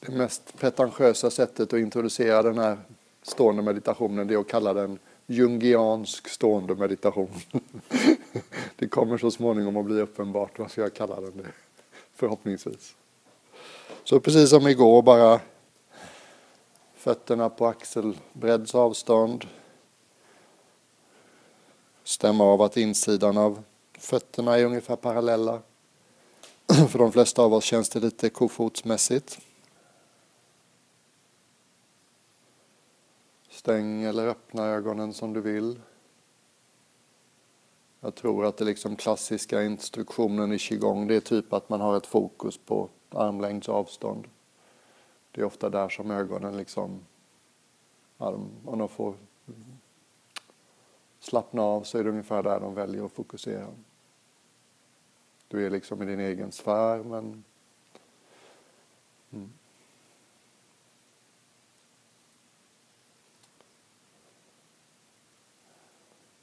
Det mest pretentiösa sättet att introducera den här stående meditationen det är att kalla den jungiansk stående meditation. Det kommer så småningom att bli uppenbart varför jag kallar den det. Förhoppningsvis. Så precis som igår bara fötterna på axelbredds avstånd. Stämma av att insidan av fötterna är ungefär parallella. För de flesta av oss känns det lite kofotsmässigt. Stäng eller öppna ögonen som du vill. Jag tror att det liksom klassiska instruktionen i qigong det är typ att man har ett fokus på armlängds avstånd. Det är ofta där som ögonen liksom, om de får slappna av så är det ungefär där de väljer att fokusera. Du är liksom i din egen sfär men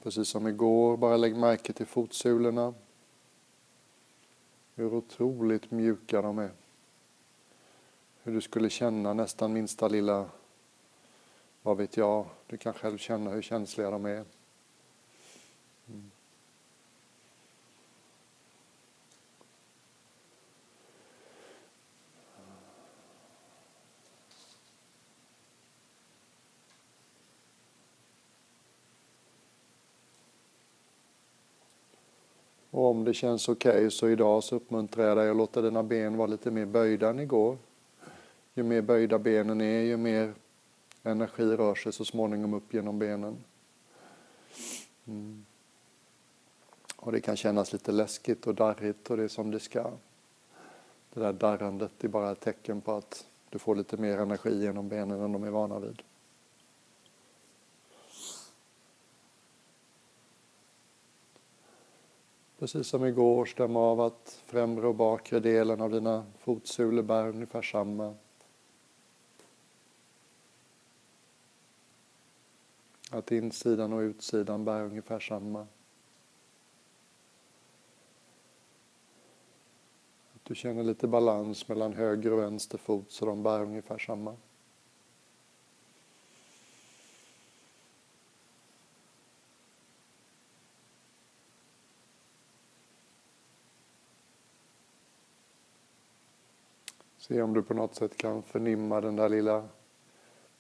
Precis som igår, bara lägg märke till fotsulorna. Hur otroligt mjuka de är. Hur du skulle känna nästan minsta lilla, vad vet jag, du kan själv känna hur känsliga de är. Och om det känns okej okay, så idag så uppmuntrar jag dig att låta dina ben vara lite mer böjda än igår. Ju mer böjda benen är, ju mer energi rör sig så småningom upp genom benen. Mm. Och det kan kännas lite läskigt och darrigt och det är som det ska. Det där darrandet är bara ett tecken på att du får lite mer energi genom benen än de är vana vid. Precis som igår, stäm av att främre och bakre delen av dina fotsulor bär ungefär samma. Att insidan och utsidan bär ungefär samma. Att du känner lite balans mellan höger och vänster fot så de bär ungefär samma. Se om du på något sätt kan förnimma den där lilla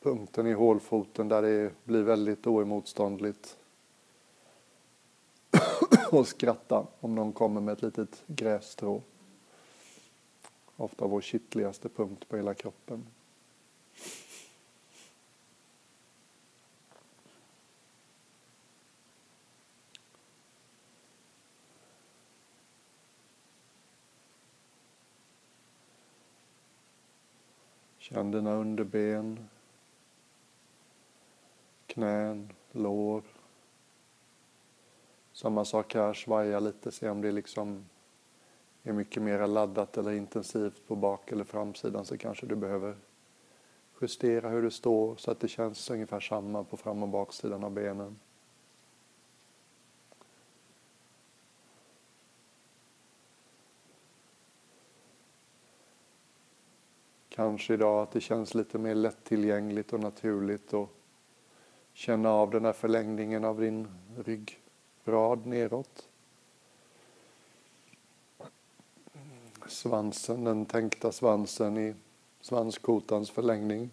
punkten i hålfoten där det blir väldigt oemotståndligt. och skratta om någon kommer med ett litet grässtrå. Ofta vår kittligaste punkt på hela kroppen. Bland dina underben, knän, lår. Samma sak här, svaja lite, se om det liksom är mycket mer laddat eller intensivt på bak eller framsidan så kanske du behöver justera hur du står så att det känns ungefär samma på fram och baksidan av benen. Kanske idag att det känns lite mer lättillgängligt och naturligt och känna av den här förlängningen av din ryggrad neråt. Svansen, den tänkta svansen i svanskotans förlängning.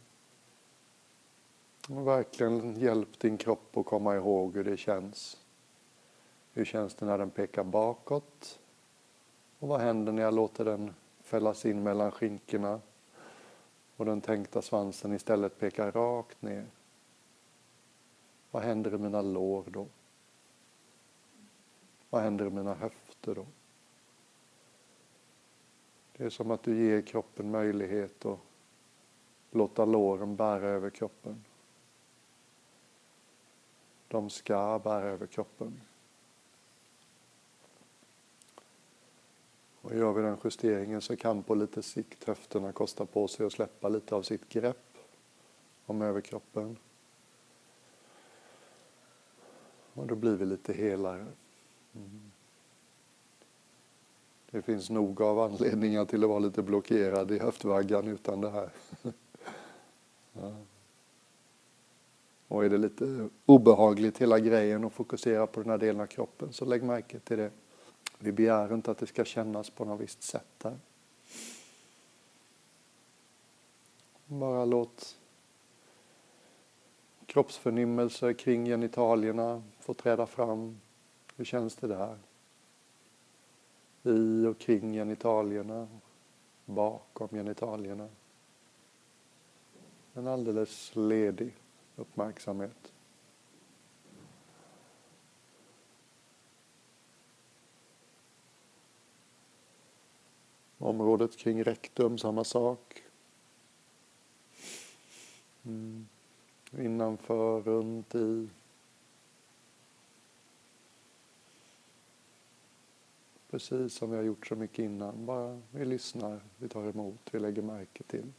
Och verkligen hjälp din kropp att komma ihåg hur det känns. Hur känns det när den pekar bakåt? Och vad händer när jag låter den fällas in mellan skinkorna? Och den tänkta svansen istället pekar rakt ner. Vad händer i mina lår då? Vad händer i mina höfter då? Det är som att du ger kroppen möjlighet att låta låren bära över kroppen. De ska bära över kroppen. Gör vi den justeringen så kan på lite sikt höfterna kosta på sig att släppa lite av sitt grepp om överkroppen. Och då blir vi lite helare. Mm. Det finns nog av anledningar till att vara lite blockerad i höftvaggan utan det här. Ja. Och är det lite obehagligt hela grejen att fokusera på den här delen av kroppen så lägg märke till det. Vi begär inte att det ska kännas på något visst sätt där. Bara låt kroppsförnimmelser kring genitalierna få träda fram. Hur känns det där? I och kring genitalierna, bakom genitalierna. En alldeles ledig uppmärksamhet. Området kring rektum, samma sak. Mm. Innanför, runt i. Precis som vi har gjort så mycket innan. Bara vi lyssnar, vi tar emot, vi lägger märke till.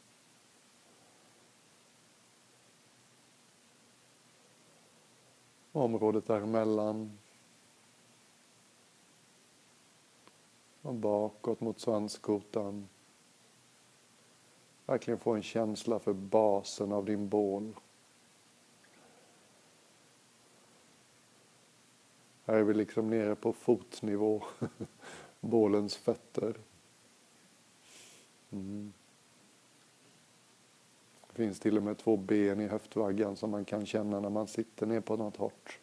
Området däremellan. Och bakåt mot svanskotan. Verkligen få en känsla för basen av din bål. Här är vi liksom nere på fotnivå, bålens fötter. Mm. Det finns till och med två ben i höftvaggan som man kan känna när man sitter ner på något hårt.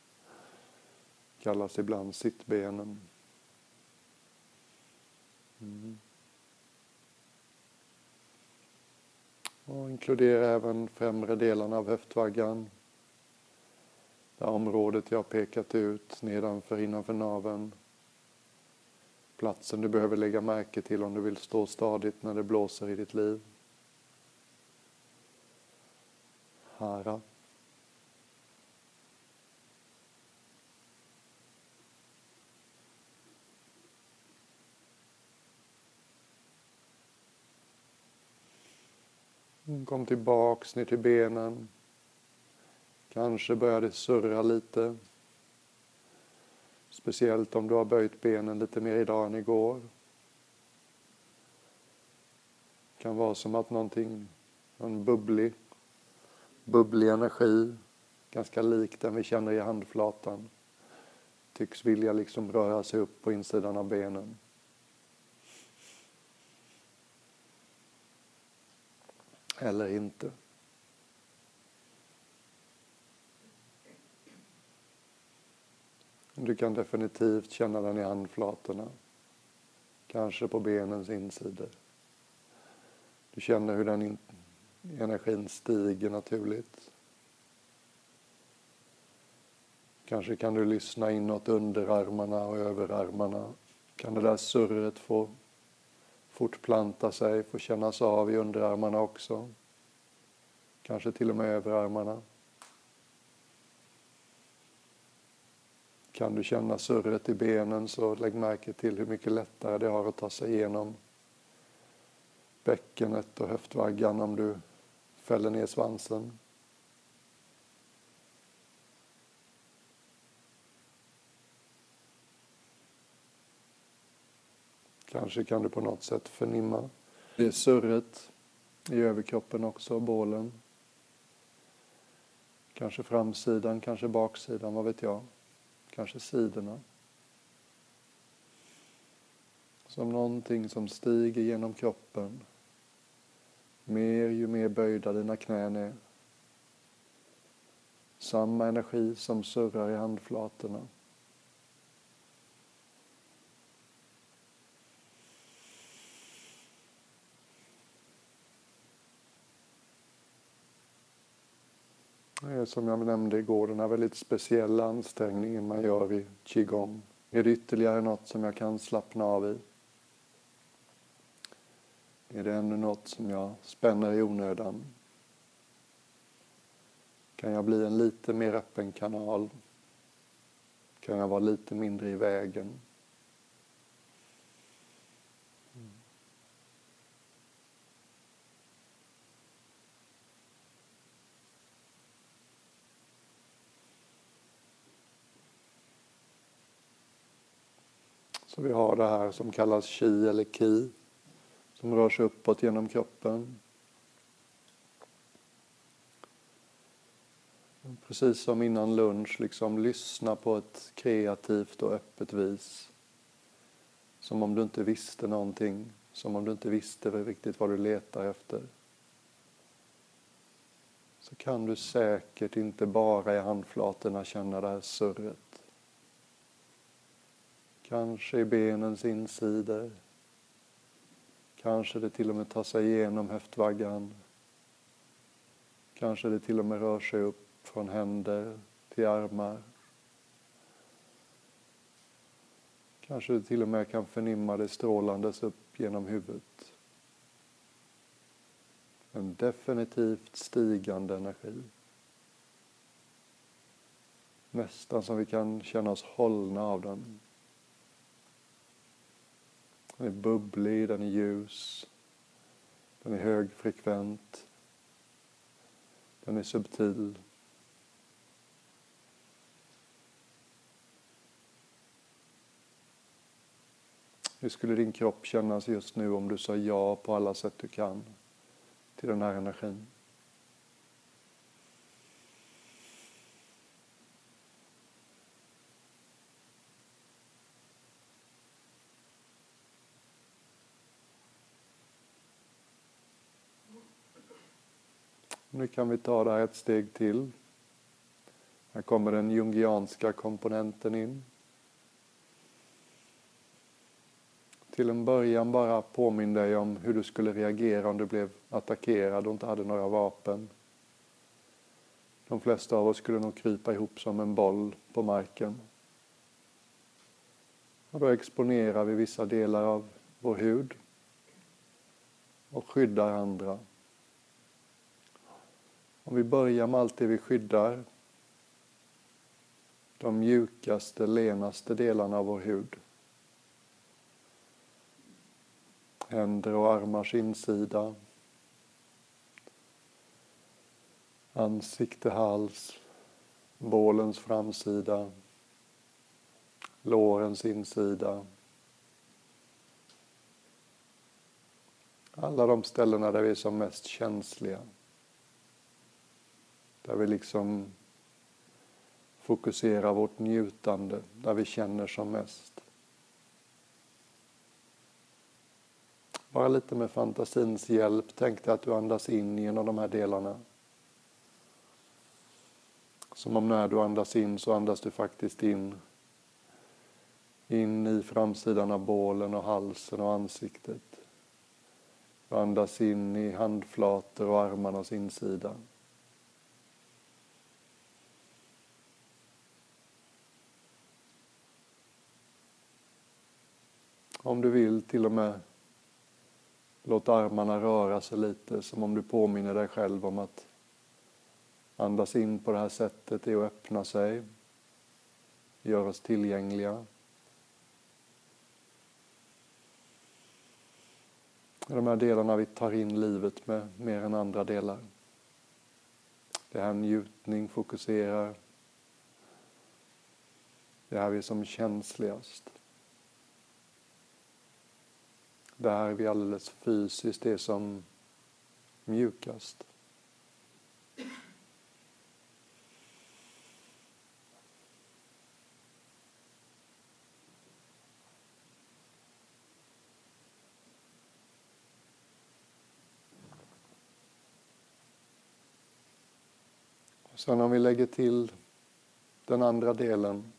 Kallas ibland sittbenen. Mm. Och inkludera även främre delarna av höftvaggan. Det området jag pekat ut nedanför, innanför naveln. Platsen du behöver lägga märke till om du vill stå stadigt när det blåser i ditt liv. Hara. Kom tillbaks ner till benen. Kanske börjar det surra lite. Speciellt om du har böjt benen lite mer idag än igår. Det kan vara som att någonting, en bubblig, bubblig energi, ganska lik den vi känner i handflatan, tycks vilja liksom röra sig upp på insidan av benen. Eller inte. Du kan definitivt känna den i handflatorna. Kanske på benens insidor. Du känner hur den energin stiger naturligt. Kanske kan du lyssna inåt underarmarna och överarmarna. Kan det där surret få fortplanta sig, få kännas av i underarmarna också. Kanske till och med överarmarna. Kan du känna surret i benen så lägg märke till hur mycket lättare det har att ta sig igenom bäckenet och höftvaggan om du fäller ner svansen. Kanske kan du på något sätt förnimma det surret i överkroppen också, bålen. Kanske framsidan, kanske baksidan, vad vet jag. Kanske sidorna. Som någonting som stiger genom kroppen. Mer ju mer böjda dina knän är. Samma energi som surrar i handflatorna. Eh, som jag nämnde igår, den här väldigt speciella ansträngningen man gör i qigong. Är det ytterligare något som jag kan slappna av i? Är det ännu något som jag spänner i onödan? Kan jag bli en lite mer öppen kanal? Kan jag vara lite mindre i vägen? Så vi har det här som kallas chi eller ki som rör sig uppåt genom kroppen. Precis som innan lunch, liksom lyssna på ett kreativt och öppet vis. Som om du inte visste någonting, som om du inte visste riktigt vad du letar efter. Så kan du säkert inte bara i handflatorna känna det här surret. Kanske i benens insidor. Kanske det till och med tar sig igenom höftvaggan. Kanske det till och med rör sig upp från händer till armar. Kanske du till och med kan förnimma det strålandes upp genom huvudet. En definitivt stigande energi. Nästan som vi kan känna oss hållna av den. Den är bubblig, den är ljus, den är högfrekvent, den är subtil. Hur skulle din kropp kännas just nu om du sa ja på alla sätt du kan till den här energin? Nu kan vi ta det här ett steg till. Här kommer den jungianska komponenten in. till en början bara påminn dig om hur du skulle reagera om du blev attackerad och inte hade några vapen. De flesta av oss skulle nog krypa ihop som en boll på marken. Och då exponerar vi vissa delar av vår hud och skyddar andra. Om vi börjar med allt det vi skyddar, de mjukaste, lenaste delarna av vår hud, händer och armars insida, ansikte, hals, bålens framsida, lårens insida. Alla de ställena där vi är som mest känsliga. Där vi liksom fokuserar vårt njutande, där vi känner som mest. Bara lite med fantasins hjälp. Tänk dig att du andas in genom de här delarna. Som om när du andas in så andas du faktiskt in in i framsidan av bålen och halsen och ansiktet. Du andas in i handflator och armarnas insida. Om du vill till och med Låt armarna röra sig lite som om du påminner dig själv om att andas in på det här sättet är att öppna sig, göra oss tillgängliga. De här delarna vi tar in livet med mer än andra delar. Det här njutning fokuserar. Det här vi är som känsligast. Där vi alldeles fysiskt är som mjukast. sen om vi lägger till den andra delen,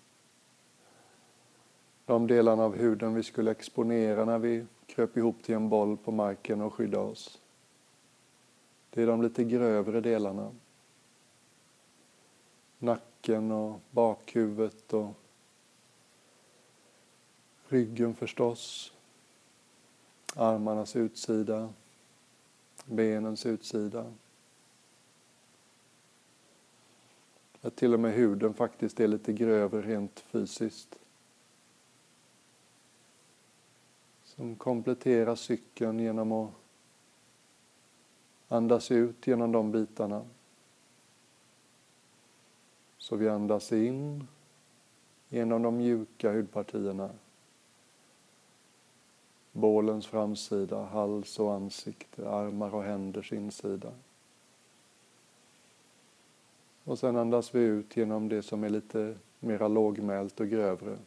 de delarna av huden vi skulle exponera när vi kröp ihop till en boll på marken och skyddade oss. Det är de lite grövre delarna. Nacken och bakhuvudet och ryggen förstås. Armarnas utsida, benens utsida. Att till och med huden faktiskt är lite grövre rent fysiskt. Som kompletterar cykeln genom att andas ut genom de bitarna. Så vi andas in genom de mjuka hudpartierna. bålens framsida, hals och ansikte, armar och händers insida. Och sen andas vi ut genom det som är lite mera lågmält och grövre.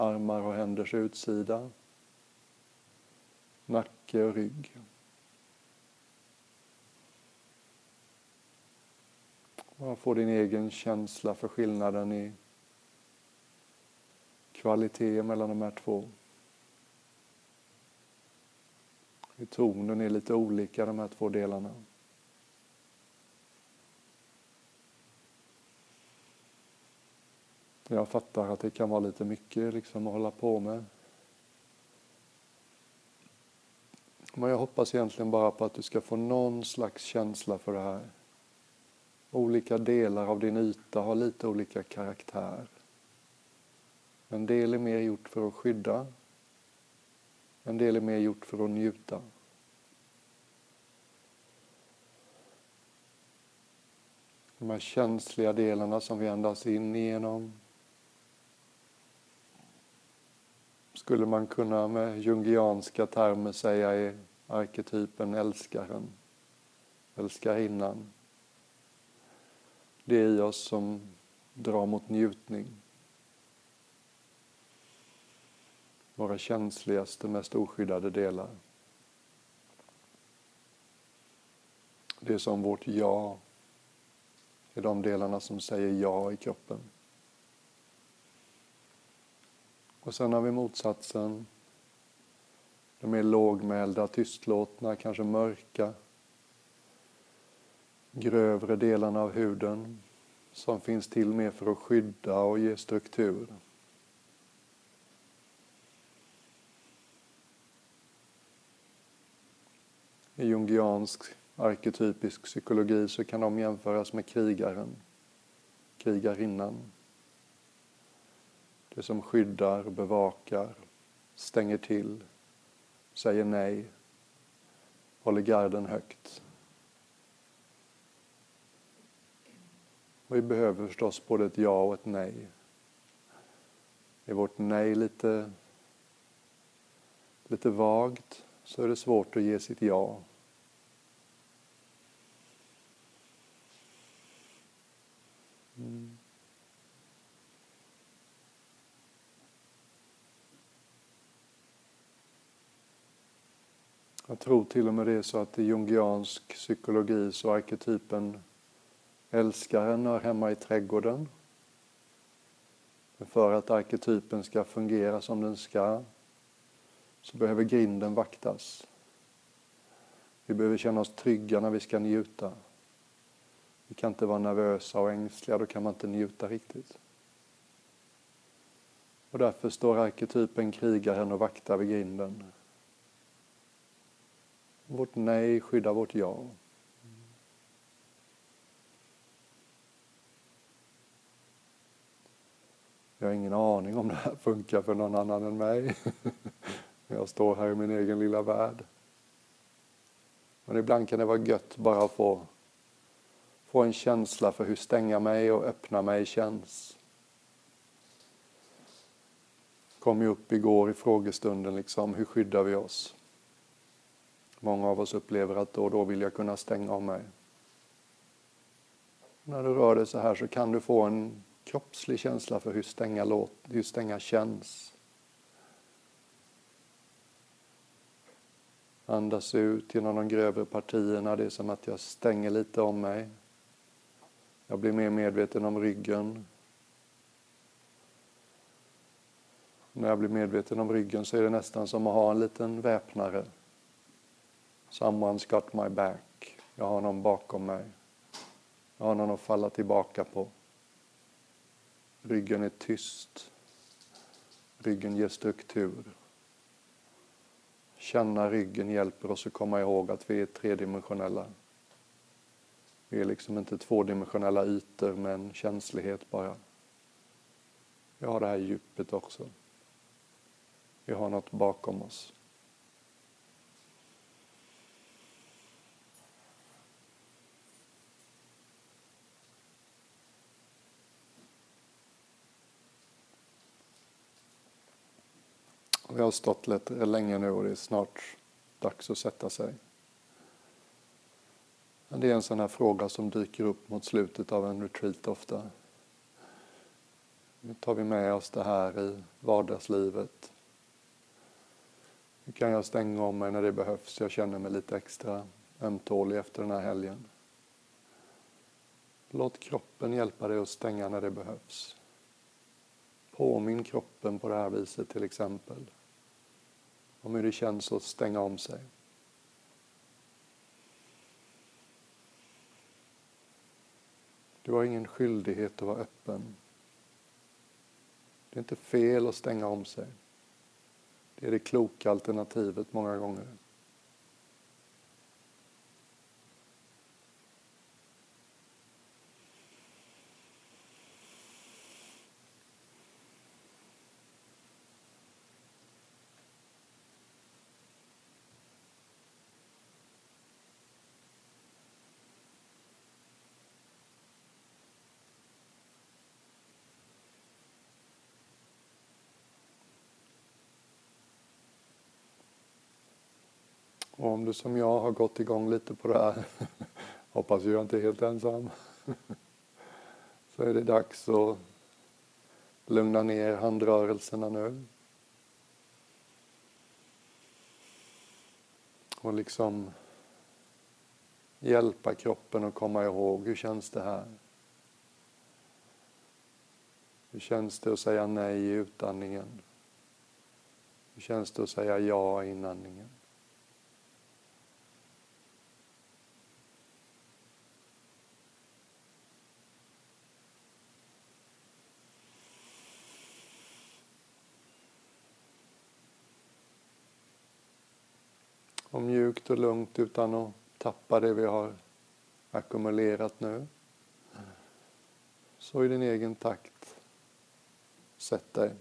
Armar och händers utsida, nacke och rygg. Bara få din egen känsla för skillnaden i kvalitet mellan de här två. Tonen är lite olika de här två delarna. Jag fattar att det kan vara lite mycket liksom att hålla på med. Men jag hoppas egentligen bara på att du ska få någon slags känsla för det här. Olika delar av din yta har lite olika karaktär. En del är mer gjort för att skydda. En del är mer gjort för att njuta. De här känsliga delarna som vi andas in igenom skulle man kunna med jungianska termer säga är arketypen älskaren, älskarinnan. Det är i oss som drar mot njutning. Våra känsligaste, mest oskyddade delar. Det är som vårt ja, är de delarna som säger ja i kroppen. Och sen har vi motsatsen. De är lågmälda, tystlåtna, kanske mörka. Grövre delarna av huden som finns till mer för att skydda och ge struktur. I jungiansk arketypisk psykologi så kan de jämföras med krigaren, krigarinnan. Det som skyddar, bevakar, stänger till, säger nej, håller garden högt. vi behöver förstås både ett ja och ett nej. Är vårt nej lite, lite vagt så är det svårt att ge sitt ja. Mm. Jag tror till och med det är så att i jungiansk psykologi så arketypen älskaren hör hemma i trädgården. Men för att arketypen ska fungera som den ska så behöver grinden vaktas. Vi behöver känna oss trygga när vi ska njuta. Vi kan inte vara nervösa och ängsliga, då kan man inte njuta riktigt. Och därför står arketypen krigaren och vaktar vid grinden. Vårt nej skyddar vårt ja. Jag har ingen aning om det här funkar för någon annan än mig. Jag står här i min egen lilla värld. Men ibland kan det vara gött bara att få, få en känsla för hur stänga mig och öppna mig känns. kom ju upp igår i frågestunden, liksom, hur skyddar vi oss? Många av oss upplever att då och då vill jag kunna stänga av mig. När du rör dig så här så kan du få en kroppslig känsla för hur stänga, låt, hur stänga känns. Andas ut genom de grövre partierna. Det är som att jag stänger lite om mig. Jag blir mer medveten om ryggen. När jag blir medveten om ryggen så är det nästan som att ha en liten väpnare. Someone's got my back. Jag har någon bakom mig. Jag har någon att falla tillbaka på. Ryggen är tyst. Ryggen ger struktur. Känna ryggen hjälper oss att komma ihåg att vi är tredimensionella. Vi är liksom inte tvådimensionella ytor med en känslighet bara. Vi har det här djupet också. Vi har något bakom oss. Vi har stått lite länge nu och det är snart dags att sätta sig. Men det är en sån här fråga som dyker upp mot slutet av en retreat ofta. Nu tar vi med oss det här i vardagslivet. Hur kan jag stänga om mig när det behövs? Jag känner mig lite extra ömtålig efter den här helgen. Låt kroppen hjälpa dig att stänga när det behövs. Påminn kroppen på det här viset till exempel om hur det känns att stänga om sig. Du har ingen skyldighet att vara öppen. Det är inte fel att stänga om sig. Det är det kloka alternativet många gånger. Och om du som jag har gått igång lite på det här, hoppas jag inte är helt ensam, så är det dags att lugna ner handrörelserna nu. Och liksom hjälpa kroppen att komma ihåg, hur känns det här? Hur känns det att säga nej i utandningen? Hur känns det att säga ja i inandningen? Mjukt och lugnt utan att tappa det vi har ackumulerat nu. Så i din egen takt, sätt dig.